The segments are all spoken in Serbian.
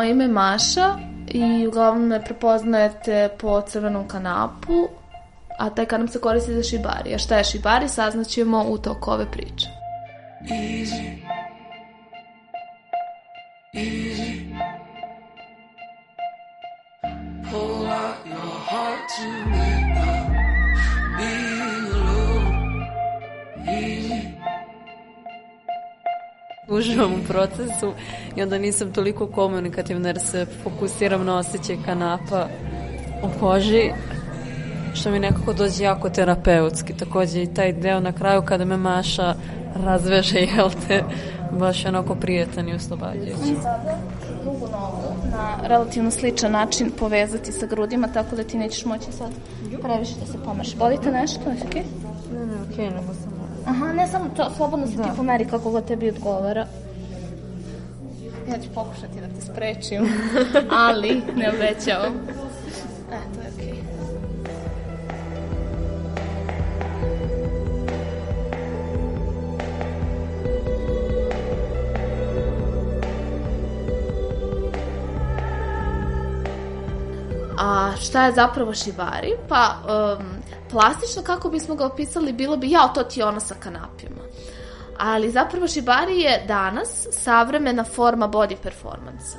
Moje ime je Maša i uglavnom me prepoznajete po crvenom kanapu, a taj kanap se koristi za šibari. A šta je šibari saznaćemo u toku ove priče. Easy. Procesu i onda nisam toliko komunikativna jer se fokusiram na osjećaj kanapa u koži što mi nekako dođe jako terapeutski. Takođe i taj deo na kraju kada me Maša razveže, jel te, baš onako prijetan i oslobađajući. Drugu nogu na relativno sličan način povezati sa grudima, tako da ti nećeš moći sad previše da se pomaš. Bolite nešto? Je okej? Okay? Ne, ne, okej, okay, nego sam Aha, ne samo to, slobodno se da. ti pomeri kako god tebi odgovara. Ja ću pokušati da te sprečim, ali ne obećavam. E, to je okej. Okay. A šta je zapravo šibari? Pa, um, plastično kako bismo ga opisali bilo bi, ja, to ti je ono sa kanapima. Ali zapravo šibari je danas savremena forma body performansa.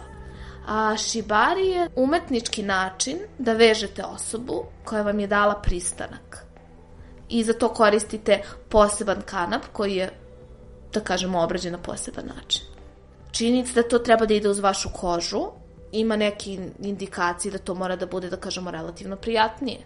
A šibari je umetnički način da vežete osobu koja vam je dala pristanak. I za to koristite poseban kanap koji je, da kažemo, obrađen na poseban način. Činjenica da to treba da ide uz vašu kožu, ima neki indikacije da to mora da bude, da kažemo, relativno prijatnije.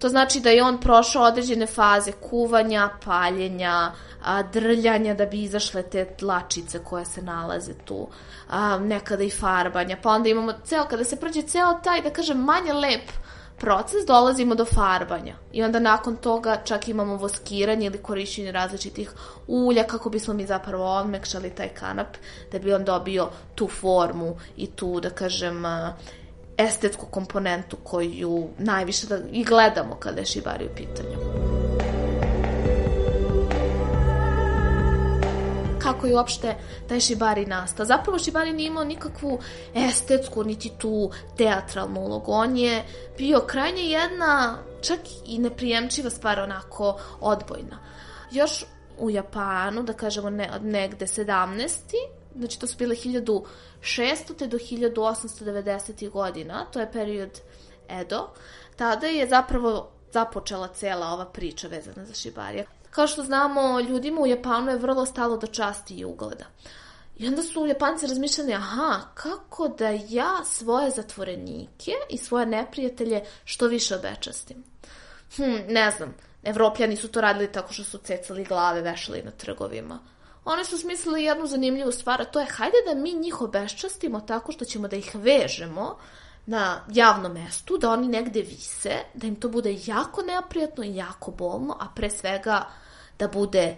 To znači da je on prošao određene faze kuvanja, paljenja, a, drljanja da bi izašle te tlačice koje se nalaze tu, a, nekada i farbanja, pa onda imamo ceo, kada se prođe ceo taj, da kažem, manje lep proces, dolazimo do farbanja. I onda nakon toga čak imamo voskiranje ili korišćenje različitih ulja kako bismo mi zapravo odmekšali taj kanap, da bi on dobio tu formu i tu, da kažem, estetsku komponentu koju najviše da i gledamo kada je šibari u pitanju. kako je uopšte taj šibari nastao. Zapravo šibari nije imao nikakvu estetsku, niti tu teatralnu ulogu. On je bio krajnje jedna, čak i neprijemčiva stvar, onako odbojna. Još u Japanu, da kažemo ne, negde 17 znači to su bile 1600. te do 1890. godina, to je period Edo, tada je zapravo započela cela ova priča vezana za šibarije. Kao što znamo, ljudima u Japanu je vrlo stalo do časti i ugleda. I onda su Japanci razmišljali, aha, kako da ja svoje zatvorenike i svoje neprijatelje što više obečastim? Hm, ne znam, evropljani su to radili tako što su cecali glave, vešali na trgovima oni su smislili jednu zanimljivu stvar, a to je hajde da mi njih obeščastimo tako što ćemo da ih vežemo na javnom mestu, da oni negde vise, da im to bude jako neprijatno i jako bolno, a pre svega da bude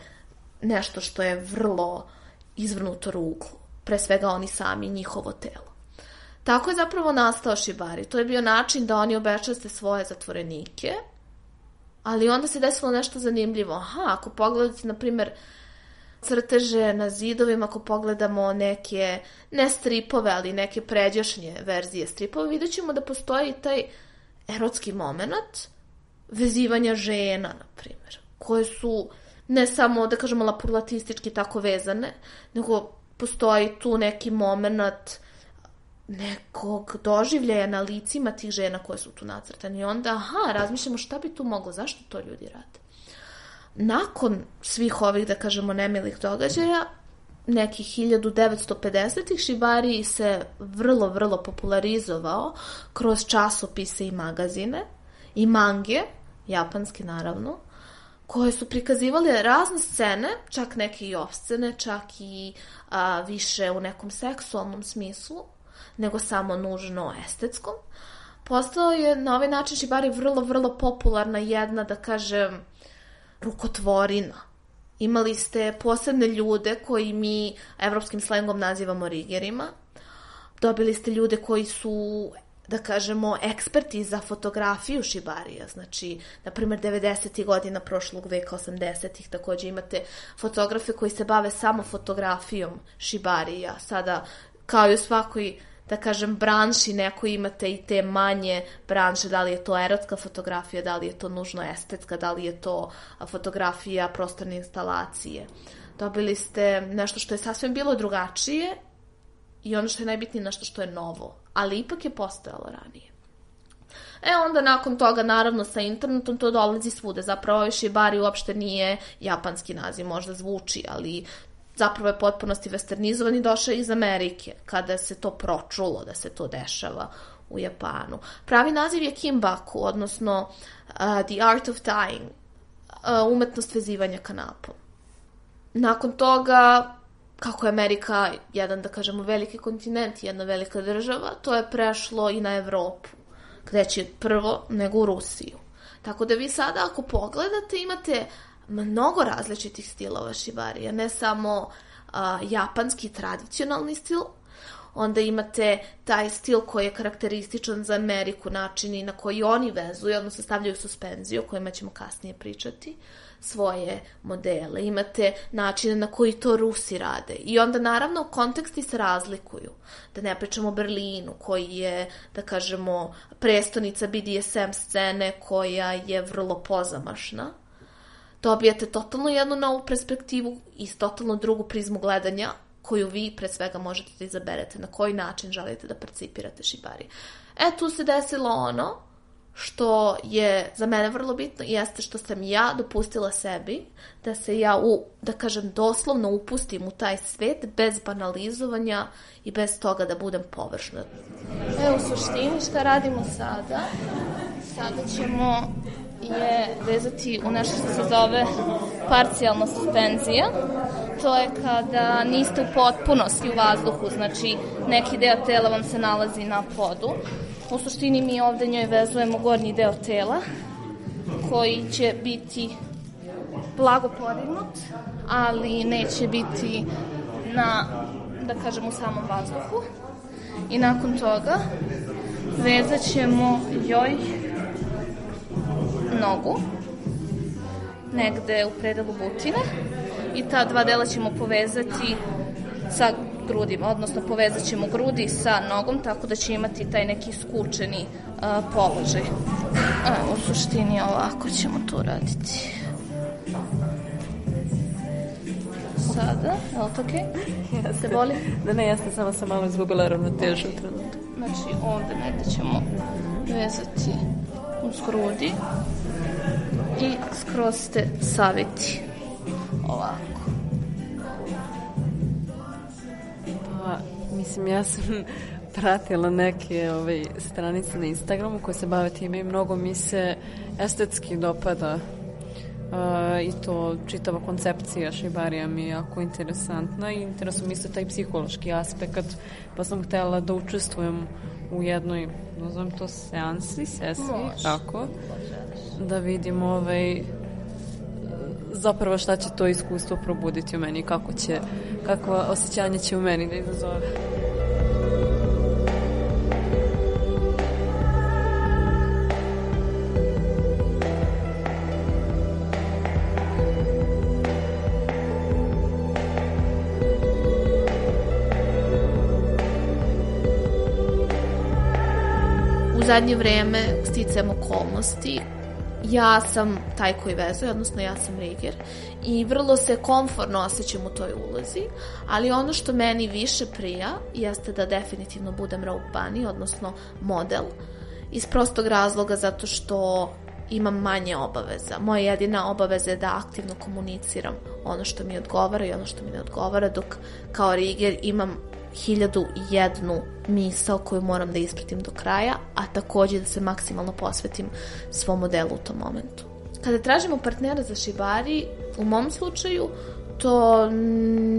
nešto što je vrlo izvrnuto ruglu. Pre svega oni sami, njihovo telo. Tako je zapravo nastao Šibari. To je bio način da oni obečaste svoje zatvorenike, ali onda se desilo nešto zanimljivo. Aha, ako pogledate, na primer, crteže na zidovima, ako pogledamo neke, ne stripove, ali neke pređašnje verzije stripova, vidjet ćemo da postoji taj erotski moment vezivanja žena, na primjer, koje su ne samo, da kažemo, lapurlatistički tako vezane, nego postoji tu neki moment nekog doživljaja na licima tih žena koje su tu nacrtane. I onda, aha, razmišljamo šta bi tu moglo, zašto to ljudi rade. Nakon svih ovih, da kažemo, nemilih događaja, nekih 1950-ih Shibari se vrlo, vrlo popularizovao kroz časopise i magazine i mange, japanske naravno, koje su prikazivale razne scene, čak neke i obscene, čak i a, više u nekom seksualnom smislu, nego samo nužno estetskom. Postao je na ovaj način Shibari vrlo, vrlo popularna jedna, da kažem, rukotvorina. Imali ste posebne ljude koji mi evropskim slengom nazivamo rigerima. Dobili ste ljude koji su da kažemo, eksperti za fotografiju šibarija. Znači, na primjer, 90. godina prošlog veka, 80. takođe imate fotografe koji se bave samo fotografijom šibarija. Sada, kao i u svakoj da kažem, branši, neko imate i te manje branše, da li je to erotska fotografija, da li je to nužno estetska, da li je to fotografija prostorne instalacije. Dobili ste nešto što je sasvim bilo drugačije i ono što je najbitnije nešto što je novo, ali ipak je postojalo ranije. E onda nakon toga naravno sa internetom to dolazi svude. Zapravo ovaj Shibari uopšte nije japanski naziv, možda zvuči, ali zapravo je potpunosti westernizovan i došao iz Amerike, kada se to pročulo da se to dešava u Japanu. Pravi naziv je Kimbaku, odnosno uh, The Art of Tying, uh, umetnost vezivanja kanapom. Nakon toga, kako je Amerika jedan, da kažemo, veliki kontinent, jedna velika država, to je prešlo i na Evropu, gde će prvo nego u Rusiju. Tako da vi sada, ako pogledate, imate mnogo različitih stilova šibarija, ne samo a, japanski tradicionalni stil, onda imate taj stil koji je karakterističan za Ameriku, načini na koji oni vezuju, odnosno stavljaju suspenziju, o kojima ćemo kasnije pričati, svoje modele. Imate načine na koji to Rusi rade. I onda, naravno, konteksti se razlikuju. Da ne pričamo o Berlinu, koji je, da kažemo, prestonica BDSM scene, koja je vrlo pozamašna dobijate totalno jednu novu perspektivu i totalno drugu prizmu gledanja koju vi pre svega možete da izaberete na koji način želite da percipirate šibari. E, tu se desilo ono što je za mene vrlo bitno jeste što sam ja dopustila sebi da se ja, u, da kažem, doslovno upustim u taj svet bez banalizovanja i bez toga da budem površna. E, u suštini šta radimo sada? Sada ćemo je vezati u nešto što se zove parcijalna suspenzija. To je kada niste u potpunosti u vazduhu, znači neki deo tela vam se nalazi na podu. U suštini mi ovde njoj vezujemo gornji deo tela koji će biti blago podignut, ali neće biti na, da kažem, u samom vazduhu. I nakon toga vezat ćemo joj nogu, negde u predelu butine i ta dva dela ćemo povezati sa grudima, odnosno povezat ćemo grudi sa nogom tako da će imati taj neki skučeni uh, položaj. A, u suštini ovako ćemo to raditi. Sada, je li to okej? Okay? Jeste. Te boli? Da ne, jeste, samo sam malo izgubila ravnotežu u trenutku. Znači, ovde negde ćemo vezati uz grudi i skroz ste saviti. Ovako. Pa, mislim, ja sam pratila neke ovaj, stranice na Instagramu koje se bave time i mnogo mi se estetski dopada Uh, i to čitava koncepcija šibarija mi je jako interesantna i interesuje mi se taj psihološki aspekt pa sam htela da učestvujem u jednoj, nazovem to seansi, sesiji, Može. tako, da vidim ovaj, zapravo šta će to iskustvo probuditi u meni, kako će, kakva osjećanja će u meni da izazove. zadnje vreme sticam okolnosti ja sam taj koji vezuje, odnosno ja sam riger i vrlo se komforno osjećam u toj ulozi, ali ono što meni više prija jeste da definitivno budem rope bunny, odnosno model, iz prostog razloga zato što imam manje obaveza. Moja jedina obaveza je da aktivno komuniciram ono što mi odgovara i ono što mi ne odgovara, dok kao riger imam hiljadu i jednu misao koju moram da ispratim do kraja, a takođe da se maksimalno posvetim svom modelu u tom momentu. Kada tražimo partnera za šibari, u mom slučaju, to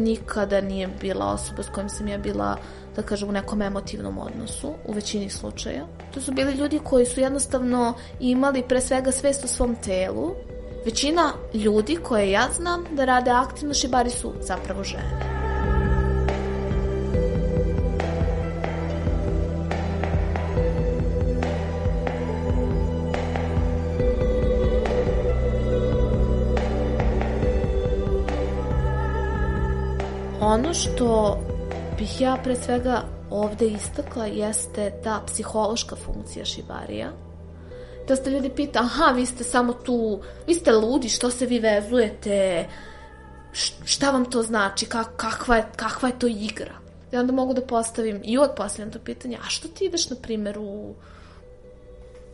nikada nije bila osoba s kojom sam ja bila da kažem, u nekom emotivnom odnosu, u većini slučaja. To su bili ljudi koji su jednostavno imali pre svega svest o svom telu. Većina ljudi koje ja znam da rade aktivno šibari su zapravo žene. Ono što bih ja pre svega ovde istakla jeste ta psihološka funkcija šibarija. Da ste ljudi pita, aha, vi ste samo tu, vi ste ludi, što se vi vezujete, šta vam to znači, kakva je, kakva je to igra? I onda mogu da postavim, i uvek postavljam to pitanje, a što ti ideš, na primjer, u,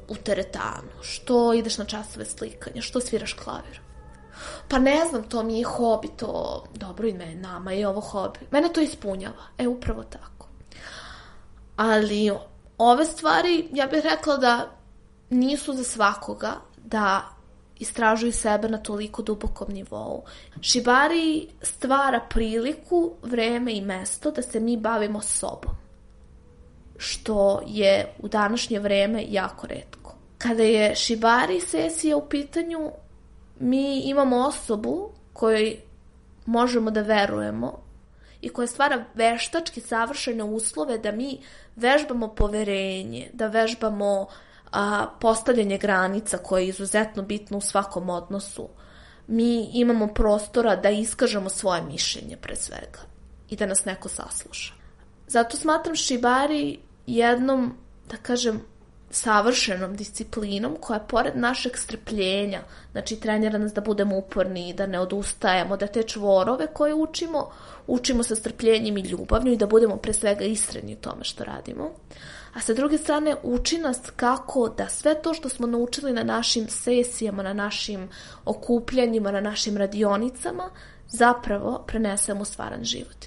u teretanu? Što ideš na časove slikanja? Što sviraš klavir? Pa ne znam, to mi je hobi, to dobro i me, nama je ovo hobi. Mene to ispunjava. E, upravo tako. Ali ove stvari, ja bih rekla da nisu za svakoga da istražuju sebe na toliko dubokom nivou. Šibari stvara priliku, vreme i mesto da se mi bavimo sobom. Što je u današnje vreme jako redko. Kada je šibari sesija u pitanju, mi imamo osobu kojoj možemo da verujemo i koja stvara veštački savršene uslove da mi vežbamo poverenje, da vežbamo a, postavljanje granica koje je izuzetno bitno u svakom odnosu. Mi imamo prostora da iskažemo svoje mišljenje pre svega i da nas neko sasluša. Zato smatram Šibari jednom, da kažem, savršenom disciplinom koja pored našeg strpljenja, znači trenira nas da budemo uporni, da ne odustajemo, da te čvorove koje učimo, učimo sa strpljenjem i ljubavlju i da budemo pre svega istreni u tome što radimo. A sa druge strane uči nas kako da sve to što smo naučili na našim sesijama, na našim okupljanjima, na našim radionicama, zapravo prenesemo u stvaran život.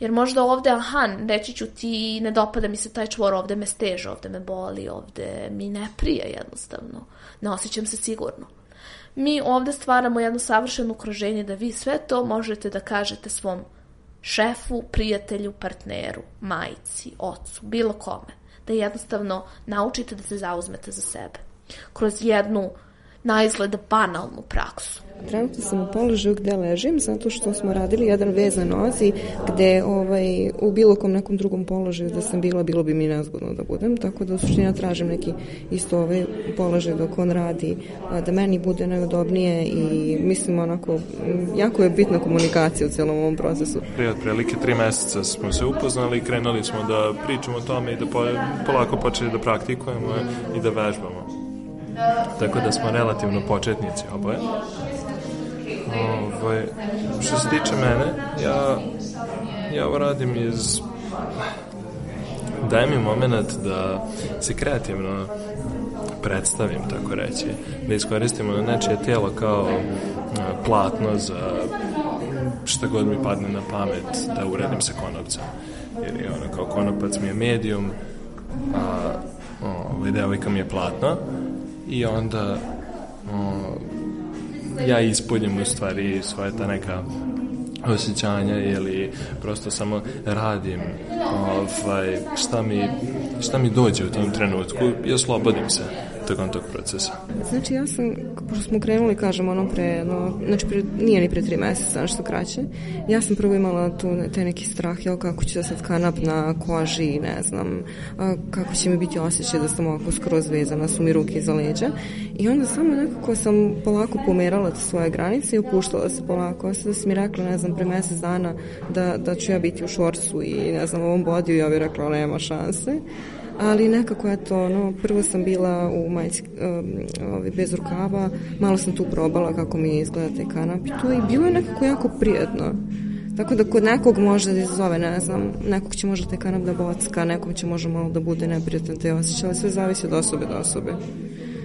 Jer možda ovde, aha, reći ću ti, ne dopada mi se taj čvor, ovde me steže, ovde me boli, ovde mi ne prije jednostavno. Ne osjećam se sigurno. Mi ovde stvaramo jedno savršeno okruženje da vi sve to možete da kažete svom šefu, prijatelju, partneru, majici, ocu, bilo kome. Da jednostavno naučite da se zauzmete za sebe. Kroz jednu na izgled banalnu praksu. Trenutno sam u položaju gde ležim zato što smo radili jedan vez na nozi gde ovaj, u bilo kom nekom drugom položaju da sam bila, bilo bi mi nezgodno da budem, tako da u suštini ja tražim neki isto ovaj položaj dok on radi, da meni bude najudobnije i mislim onako, jako je bitna komunikacija u celom ovom procesu. Prije otprilike tri meseca smo se upoznali i krenuli smo da pričamo o tome i da polako počeli da praktikujemo i da vežbamo. Tako da smo relativno početnici oboje. Ovaj, što se tiče mene, ja, ja ovo radim iz... Daj mi moment da se kreativno predstavim, tako reći, da iskoristimo nečije tijelo kao platno za šta god mi padne na pamet da uredim sa konopcem. Jer je ono kao konopac mi je medijum, a ovaj devojka mi je platno i onda o, ja ispoljim u stvari svoje ta neka osjećanja ili prosto samo radim ovaj, šta, mi, šta mi dođe u tom trenutku i oslobodim se tokom tog procesa? Znači ja sam, pošto smo krenuli, kažem, ono pre, no, znači pre, nije ni pre tri meseca, nešto kraće, ja sam prvo imala tu taj neki strah, jel, kako će da sad kanap na koži, ne znam, a, kako će mi biti osjećaj da sam ovako skroz vezana, su mi ruke iza leđa. I onda samo nekako sam polako pomerala te svoje granice i opuštala se polako. Sada si mi rekla, ne znam, pre mesec dana da, da ću ja biti u šorcu i ne znam, ovom bodiju, ja bih rekla, nema šanse ali nekako eto, ono, prvo sam bila u majici um, bez rukava, malo sam tu probala kako mi izgleda taj kanap i to i bilo je nekako jako prijedno. Tako da kod nekog može da izazove, ne znam, nekog će možda taj kanap da bocka, nekom će možda malo da bude neprijatan te osjećaj, ali sve zavisi od osobe do osobe.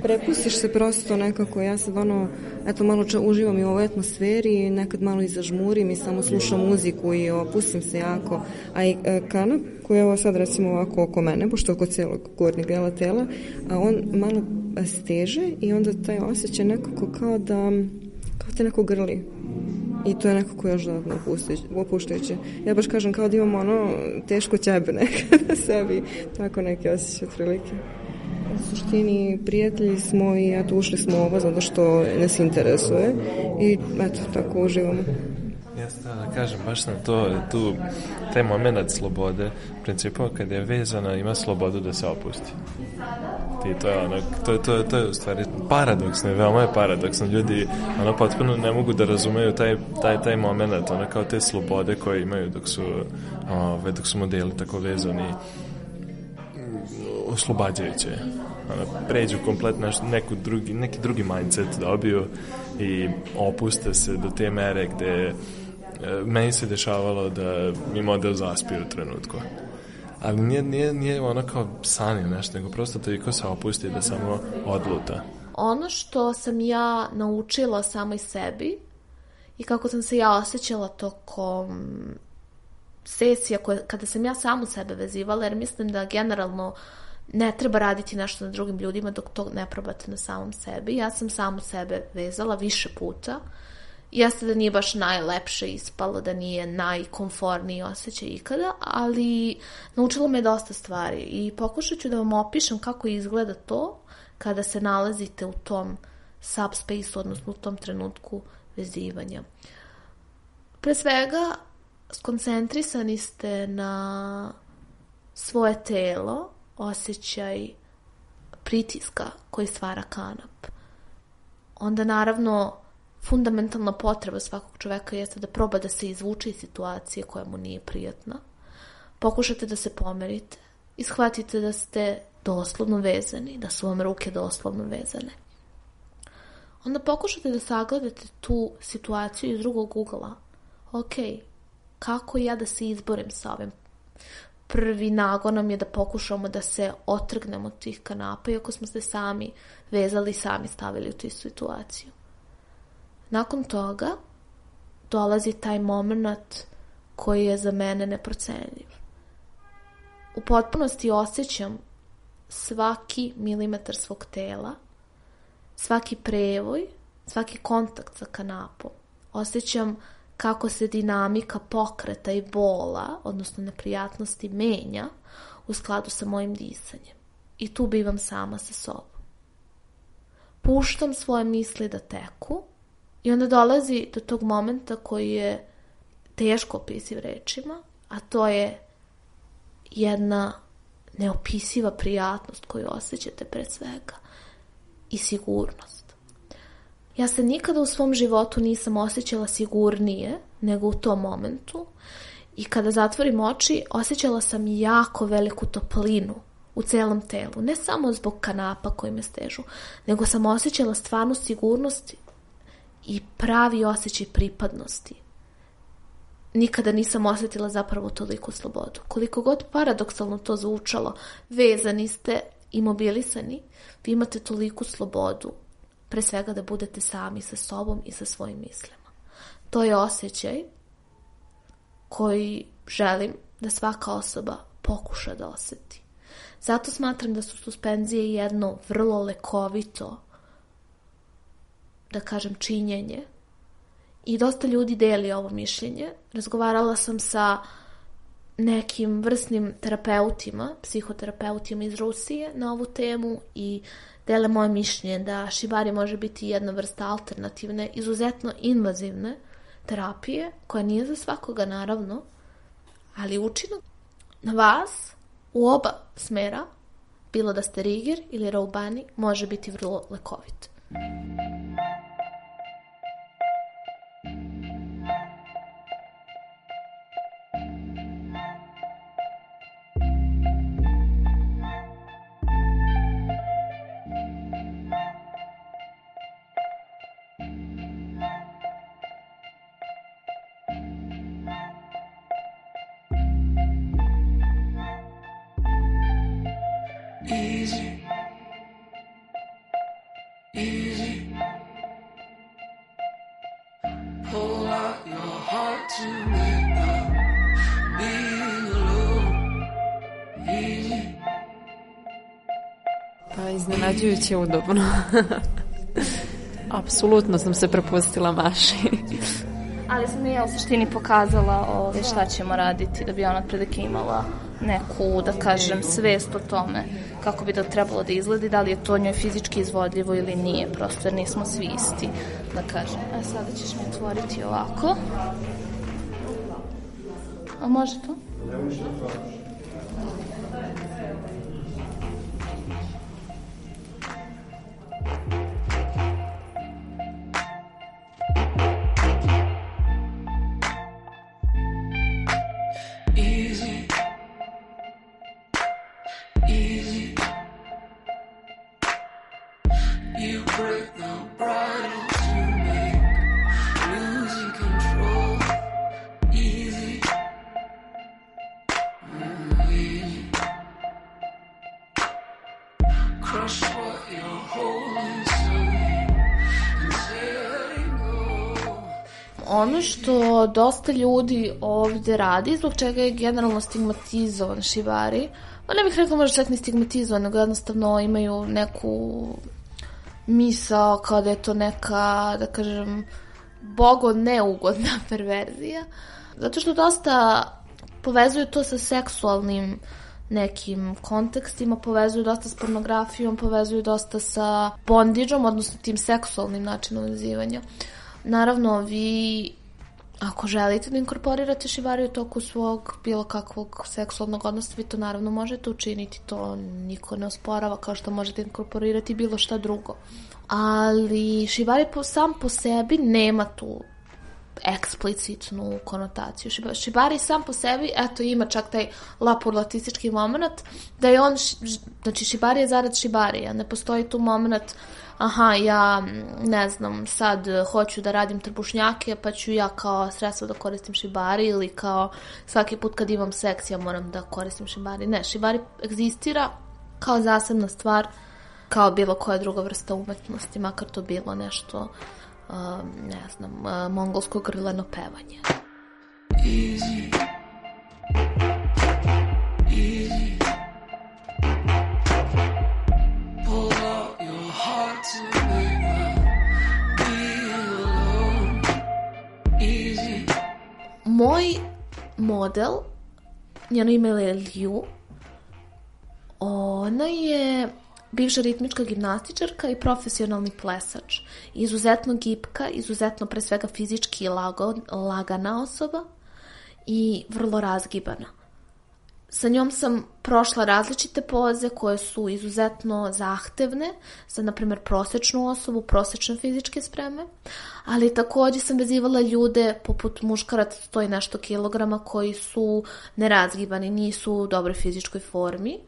Prepustiš se prosto nekako, ja sad ono, eto malo ča, uživam i u ovoj atmosferi, nekad malo i zažmurim i samo slušam muziku i opustim se jako, a i e, kanap koji je ovo sad recimo ovako oko mene, pošto oko celog gornjeg dela tela, a on malo steže i onda taj osjećaj nekako kao da, kao te neko grli. I to je nekako još dodatno opuštajuće. Ja baš kažem kao da imamo ono teško ćebe nekada sebi, tako neke osjećaje prilike. U suštini prijatelji smo i eto ušli smo ovo zato što nas interesuje i eto tako uživamo. Jeste, da kažem, baš na to, tu, taj moment slobode, principu kad je vezana, ima slobodu da se opusti. I to je ono, to, to, to je u stvari paradoksno, veoma je paradoksno. Ljudi ono potpuno ne mogu da razumeju taj, taj, taj moment, ono kao te slobode koje imaju dok su, ove, dok su modeli tako vezani oslobađajuće. Ono, pređu kompletno neku drugi, neki drugi mindset dobiju i opuste se do te mere gde meni se dešavalo da mi model zaspi u trenutku. Ali nije, nije, nije ono kao san ili nešto, nego prosto toliko se opusti da samo odluta. Ono što sam ja naučila samoj sebi i kako sam se ja osjećala tokom sesija koje, kada sam ja samu sebe vezivala, jer mislim da generalno ne treba raditi nešto na drugim ljudima dok to ne probate na samom sebi. Ja sam samu sebe vezala više puta Jeste da nije baš najlepše ispalo, da nije najkomforniji osjećaj ikada, ali naučilo me dosta stvari i pokušat ću da vam opišem kako izgleda to kada se nalazite u tom subspace, odnosno u tom trenutku vezivanja. Pre svega, skoncentrisani ste na svoje telo, osjećaj pritiska koji stvara kanap. Onda naravno fundamentalna potreba svakog čoveka jeste da proba da se izvuče iz situacije koja mu nije prijatna. Pokušate da se pomerite i shvatite da ste doslovno vezani, da su vam ruke doslovno vezane. Onda pokušate da sagledate tu situaciju iz drugog ugla. Ok, kako ja da se izborim sa ovim? Prvi nagon nam je da pokušamo da se otrgnemo od tih kanapa, iako smo se sami vezali, sami stavili u tu situaciju. Nakon toga dolazi taj moment koji je za mene neprocenljiv. U potpunosti osjećam svaki milimetar svog tela, svaki prevoj, svaki kontakt sa kanapom. Osjećam kako se dinamika pokreta i bola, odnosno neprijatnosti, menja u skladu sa mojim disanjem. I tu bivam sama sa sobom. Puštam svoje misli da teku I onda dolazi do tog momenta koji je teško opisiv rečima, a to je jedna neopisiva prijatnost koju osjećate pre svega i sigurnost. Ja se nikada u svom životu nisam osjećala sigurnije nego u tom momentu i kada zatvorim oči osjećala sam jako veliku toplinu u celom telu. Ne samo zbog kanapa koji me stežu, nego sam osjećala stvarnu sigurnost i pravi osjećaj pripadnosti. Nikada nisam osjetila zapravo toliku slobodu. Koliko god paradoksalno to zvučalo, vezani ste, imobilisani, vi imate toliku slobodu, pre svega da budete sami sa sobom i sa svojim mislima. To je osjećaj koji želim da svaka osoba pokuša da oseti. Zato smatram da su suspenzije jedno vrlo lekovito da kažem, činjenje. I dosta ljudi deli ovo mišljenje. Razgovarala sam sa nekim vrsnim terapeutima, psihoterapeutima iz Rusije na ovu temu i dele moje mišljenje da šibari može biti jedna vrsta alternativne, izuzetno invazivne terapije, koja nije za svakoga naravno, ali učinak na vas u oba smera, bilo da ste rigir ili raubani, može biti vrlo lekovit. Iznenađujuće udobno. Apsolutno sam se prepustila Maši. Ali sam ja u suštini pokazala ove, šta ćemo raditi da bi ona otprilike imala neku, da kažem, svest o tome kako bi da trebalo da izgledi, da li je to njoj fizički izvodljivo ili nije, prosto jer nismo svi isti, da kažem. A sada ćeš mi otvoriti ovako. A može to? Ne može to. Ono što dosta ljudi ovde radi, zbog čega je generalno stigmatizovan šibari, pa ne bih rekla možda čak ni stigmatizovan, nego jednostavno imaju neku misao kao da je to neka, da kažem, bogo neugodna perverzija. Zato što dosta povezuju to sa seksualnim nekim kontekstima, povezuju dosta s pornografijom, povezuju dosta sa bondiđom, odnosno tim seksualnim načinom vezivanja. Naravno, vi ako želite da inkorporirate šivari u toku svog bilo kakvog seksualnog odnosa, vi to naravno možete učiniti, to niko ne osporava kao što možete inkorporirati bilo šta drugo. Ali šivari po, sam po sebi nema tu eksplicitnu konotaciju. Šiba- Šibari sam po sebi, eto, ima čak taj lapurlatistički moment, da je on, znači, Šibari je zarad Šibarija, ne postoji tu moment, aha, ja, ne znam, sad e, hoću da radim trbušnjake, pa ću ja kao sredstvo da koristim Šibari ili kao svaki put kad imam seks ja moram da koristim Šibari. Ne, Šibari egzistira kao zasebna stvar, kao bilo koja druga vrsta umetnosti, makar to bilo nešto, um, ne znam, uh, mongolsko grleno pevanje. Easy. Moj model, njeno ime je Liu, ona je bivša ritmička gimnastičarka i profesionalni plesač. Izuzetno gipka, izuzetno pre svega fizički lago, lagana osoba i vrlo razgibana. Sa njom sam prošla različite poze koje su izuzetno zahtevne za, na primjer, prosečnu osobu, prosečne fizičke spreme, ali takođe sam vezivala ljude poput muškaraca sto i nešto kilograma koji su nerazgibani, nisu u dobroj fizičkoj formi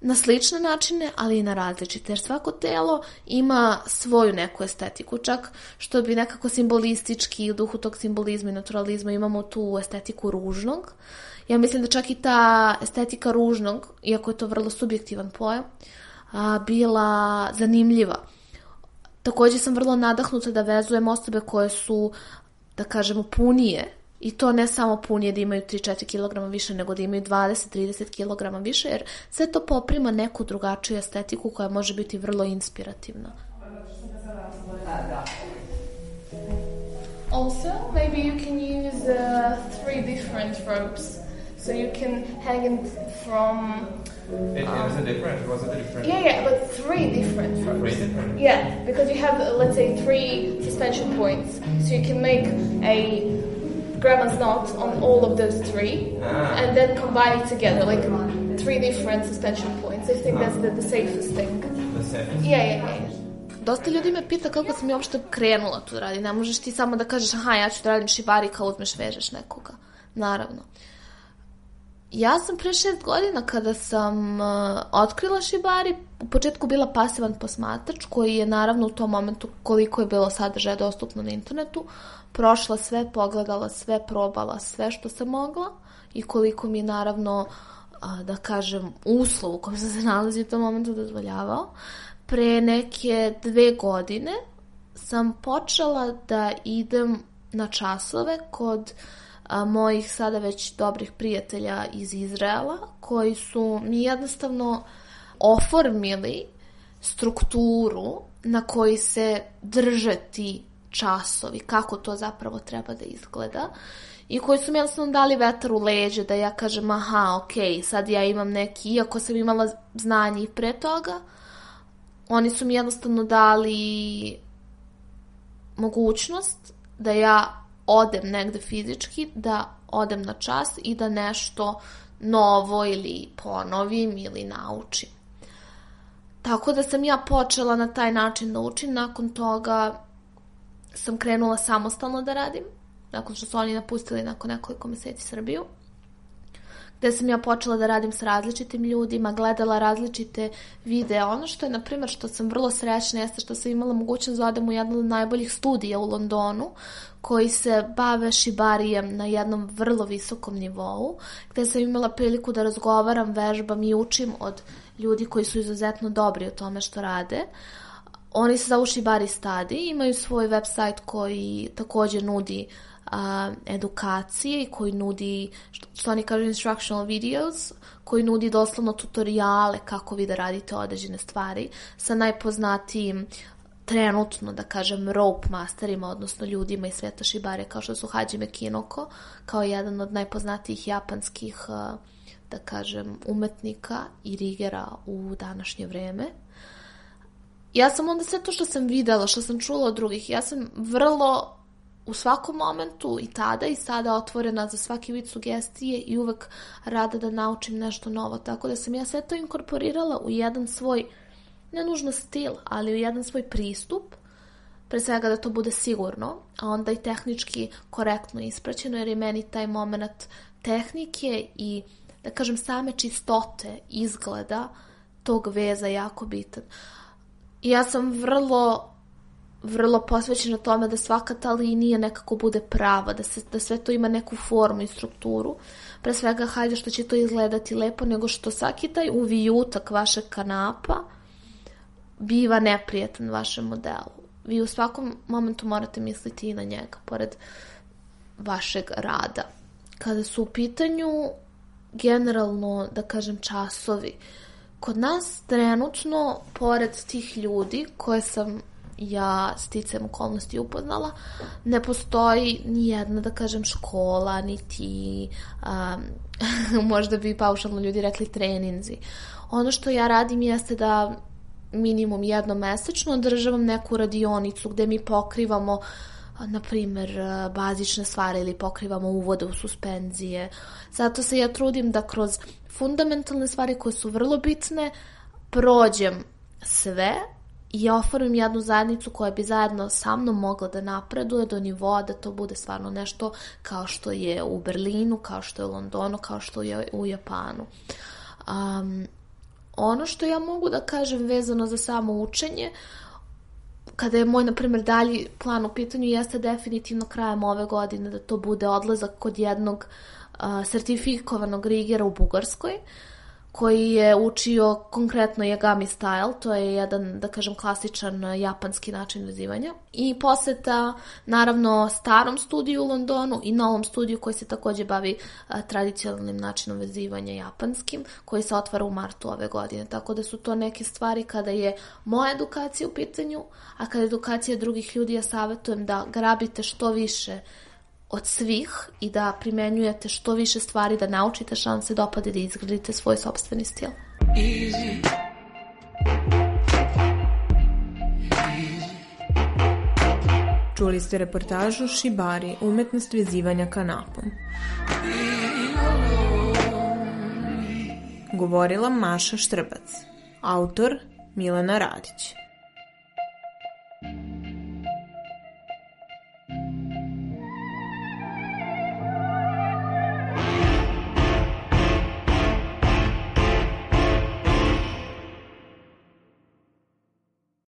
na slične načine, ali i na različite, jer svako telo ima svoju neku estetiku, čak što bi nekako simbolistički u duhu tog simbolizma i naturalizma imamo tu estetiku ružnog. Ja mislim da čak i ta estetika ružnog, iako je to vrlo subjektivan pojam, a, bila zanimljiva. Takođe sam vrlo nadahnuta da vezujem osobe koje su, da kažemo, punije, i to ne samo punije da imaju 3-4 kg više, nego da imaju 20-30 kg više, jer sve to poprima neku drugačiju estetiku koja može biti vrlo inspirativna. Also, maybe you can use uh, three different ropes. So you can hang it from. It, it was a different. Was it a different? Yeah, yeah, but three different ropes. Three different. Yeah, because you have, uh, let's say, three suspension points. So you can make a grandma's knot on all of those three Ah. and then combine it together, like three different suspension points. I think that's the, the safest thing. The safest. Yeah, yeah, yeah. Dosta ljudi me pita kako sam ja uopšte krenula tu da radim. Ne možeš ti samo da kažeš, aha, ja ću da radim šibari kao uzmeš vežeš nekoga. Naravno. Ja sam pre šest godina kada sam uh, otkrila šibari, u početku bila pasivan posmatrač koji je naravno u tom momentu koliko je bilo sadržaja dostupno na internetu, prošla sve, pogledala sve, probala sve što sam mogla i koliko mi je naravno, a, da kažem, uslov u kojem sam se nalazi u tom momentu dozvoljavao. pre neke dve godine sam počela da idem na časove kod a, mojih sada već dobrih prijatelja iz Izraela koji su mi jednostavno oformili strukturu na koji se drže ti časovi, kako to zapravo treba da izgleda i koji su mi jednostavno dali vetar u leđe da ja kažem aha, ok, sad ja imam neki, iako sam imala znanje i pre toga, oni su mi jednostavno dali mogućnost da ja odem negde fizički, da odem na čas i da nešto novo ili ponovim ili naučim. Tako da sam ja počela na taj način da učim, nakon toga sam krenula samostalno da radim, nakon što su oni napustili nakon nekoliko meseci Srbiju, gde sam ja počela da radim sa različitim ljudima, gledala različite videe. Ono što je, na primjer, što sam vrlo srećna jeste što sam imala mogućnost da odem u jednu od najboljih studija u Londonu, koji se bave šibarijem na jednom vrlo visokom nivou, gde sam imala priliku da razgovaram, vežbam i učim od ljudi koji su izuzetno dobri u tome što rade. Oni se zovu Shibari Study, imaju svoj website koji takođe nudi a, edukacije i koji nudi, što, što oni kažu instructional videos, koji nudi doslovno tutoriale kako vi da radite određene stvari sa najpoznatijim trenutno, da kažem, rope masterima, odnosno ljudima iz sveta šibare, kao što su Hajime Kinoko, kao jedan od najpoznatijih japanskih, da kažem, umetnika i rigera u današnje vreme. Ja sam onda sve to što sam videla, što sam čula od drugih, ja sam vrlo u svakom momentu i tada i sada otvorena za svaki vid sugestije i uvek rada da naučim nešto novo. Tako da sam ja sve to inkorporirala u jedan svoj, ne nužno stil, ali u jedan svoj pristup, pre svega da to bude sigurno, a onda i tehnički korektno ispraćeno, jer je meni taj moment tehnike i, da kažem, same čistote izgleda tog veza jako bitan. I ja sam vrlo vrlo posvećena tome da svaka ta linija nekako bude prava, da, se, da sve to ima neku formu i strukturu. Pre svega, hajde što će to izgledati lepo, nego što svaki taj uvijutak vašeg kanapa biva neprijetan vašem modelu. Vi u svakom momentu morate misliti i na njega, pored vašeg rada. Kada su u pitanju generalno, da kažem, časovi, kod nas trenutno, pored tih ljudi koje sam ja sticam okolnosti upoznala, ne postoji ni jedna, da kažem, škola, niti um, možda bi paušalno ljudi rekli treninzi. Ono što ja radim jeste da minimum jednom mesečno održavam neku radionicu gde mi pokrivamo na primer, bazične stvari ili pokrivamo uvode u suspenzije. Zato se ja trudim da kroz fundamentalne stvari koje su vrlo bitne prođem sve i oformim jednu zajednicu koja bi zajedno sa mnom mogla da napreduje do nivoa da to bude stvarno nešto kao što je u Berlinu, kao što je u Londonu, kao što je u Japanu. Um, ono što ja mogu da kažem vezano za samo učenje, kada je moj, na primjer, dalji plan u pitanju, jeste definitivno krajem ove godine da to bude odlazak kod jednog uh, sertifikovanog rigera u Bugarskoj, uh, koji je učio konkretno Yagami style, to je jedan, da kažem, klasičan japanski način vezivanja. I poseta, naravno, starom studiju u Londonu i novom studiju koji se takođe bavi a, tradicionalnim načinom vezivanja japanskim, koji se otvara u martu ove godine. Tako da su to neke stvari kada je moja edukacija u pitanju, a kada je edukacija drugih ljudi, ja savjetujem da grabite što više od svih i da primenjujete što više stvari, da naučite šanse da opade da izgradite svoj sobstveni stil. Easy. Čuli ste reportažu Šibari, umetnost vezivanja kanapom. Govorila Maša Štrbac. Autor Milena Radić.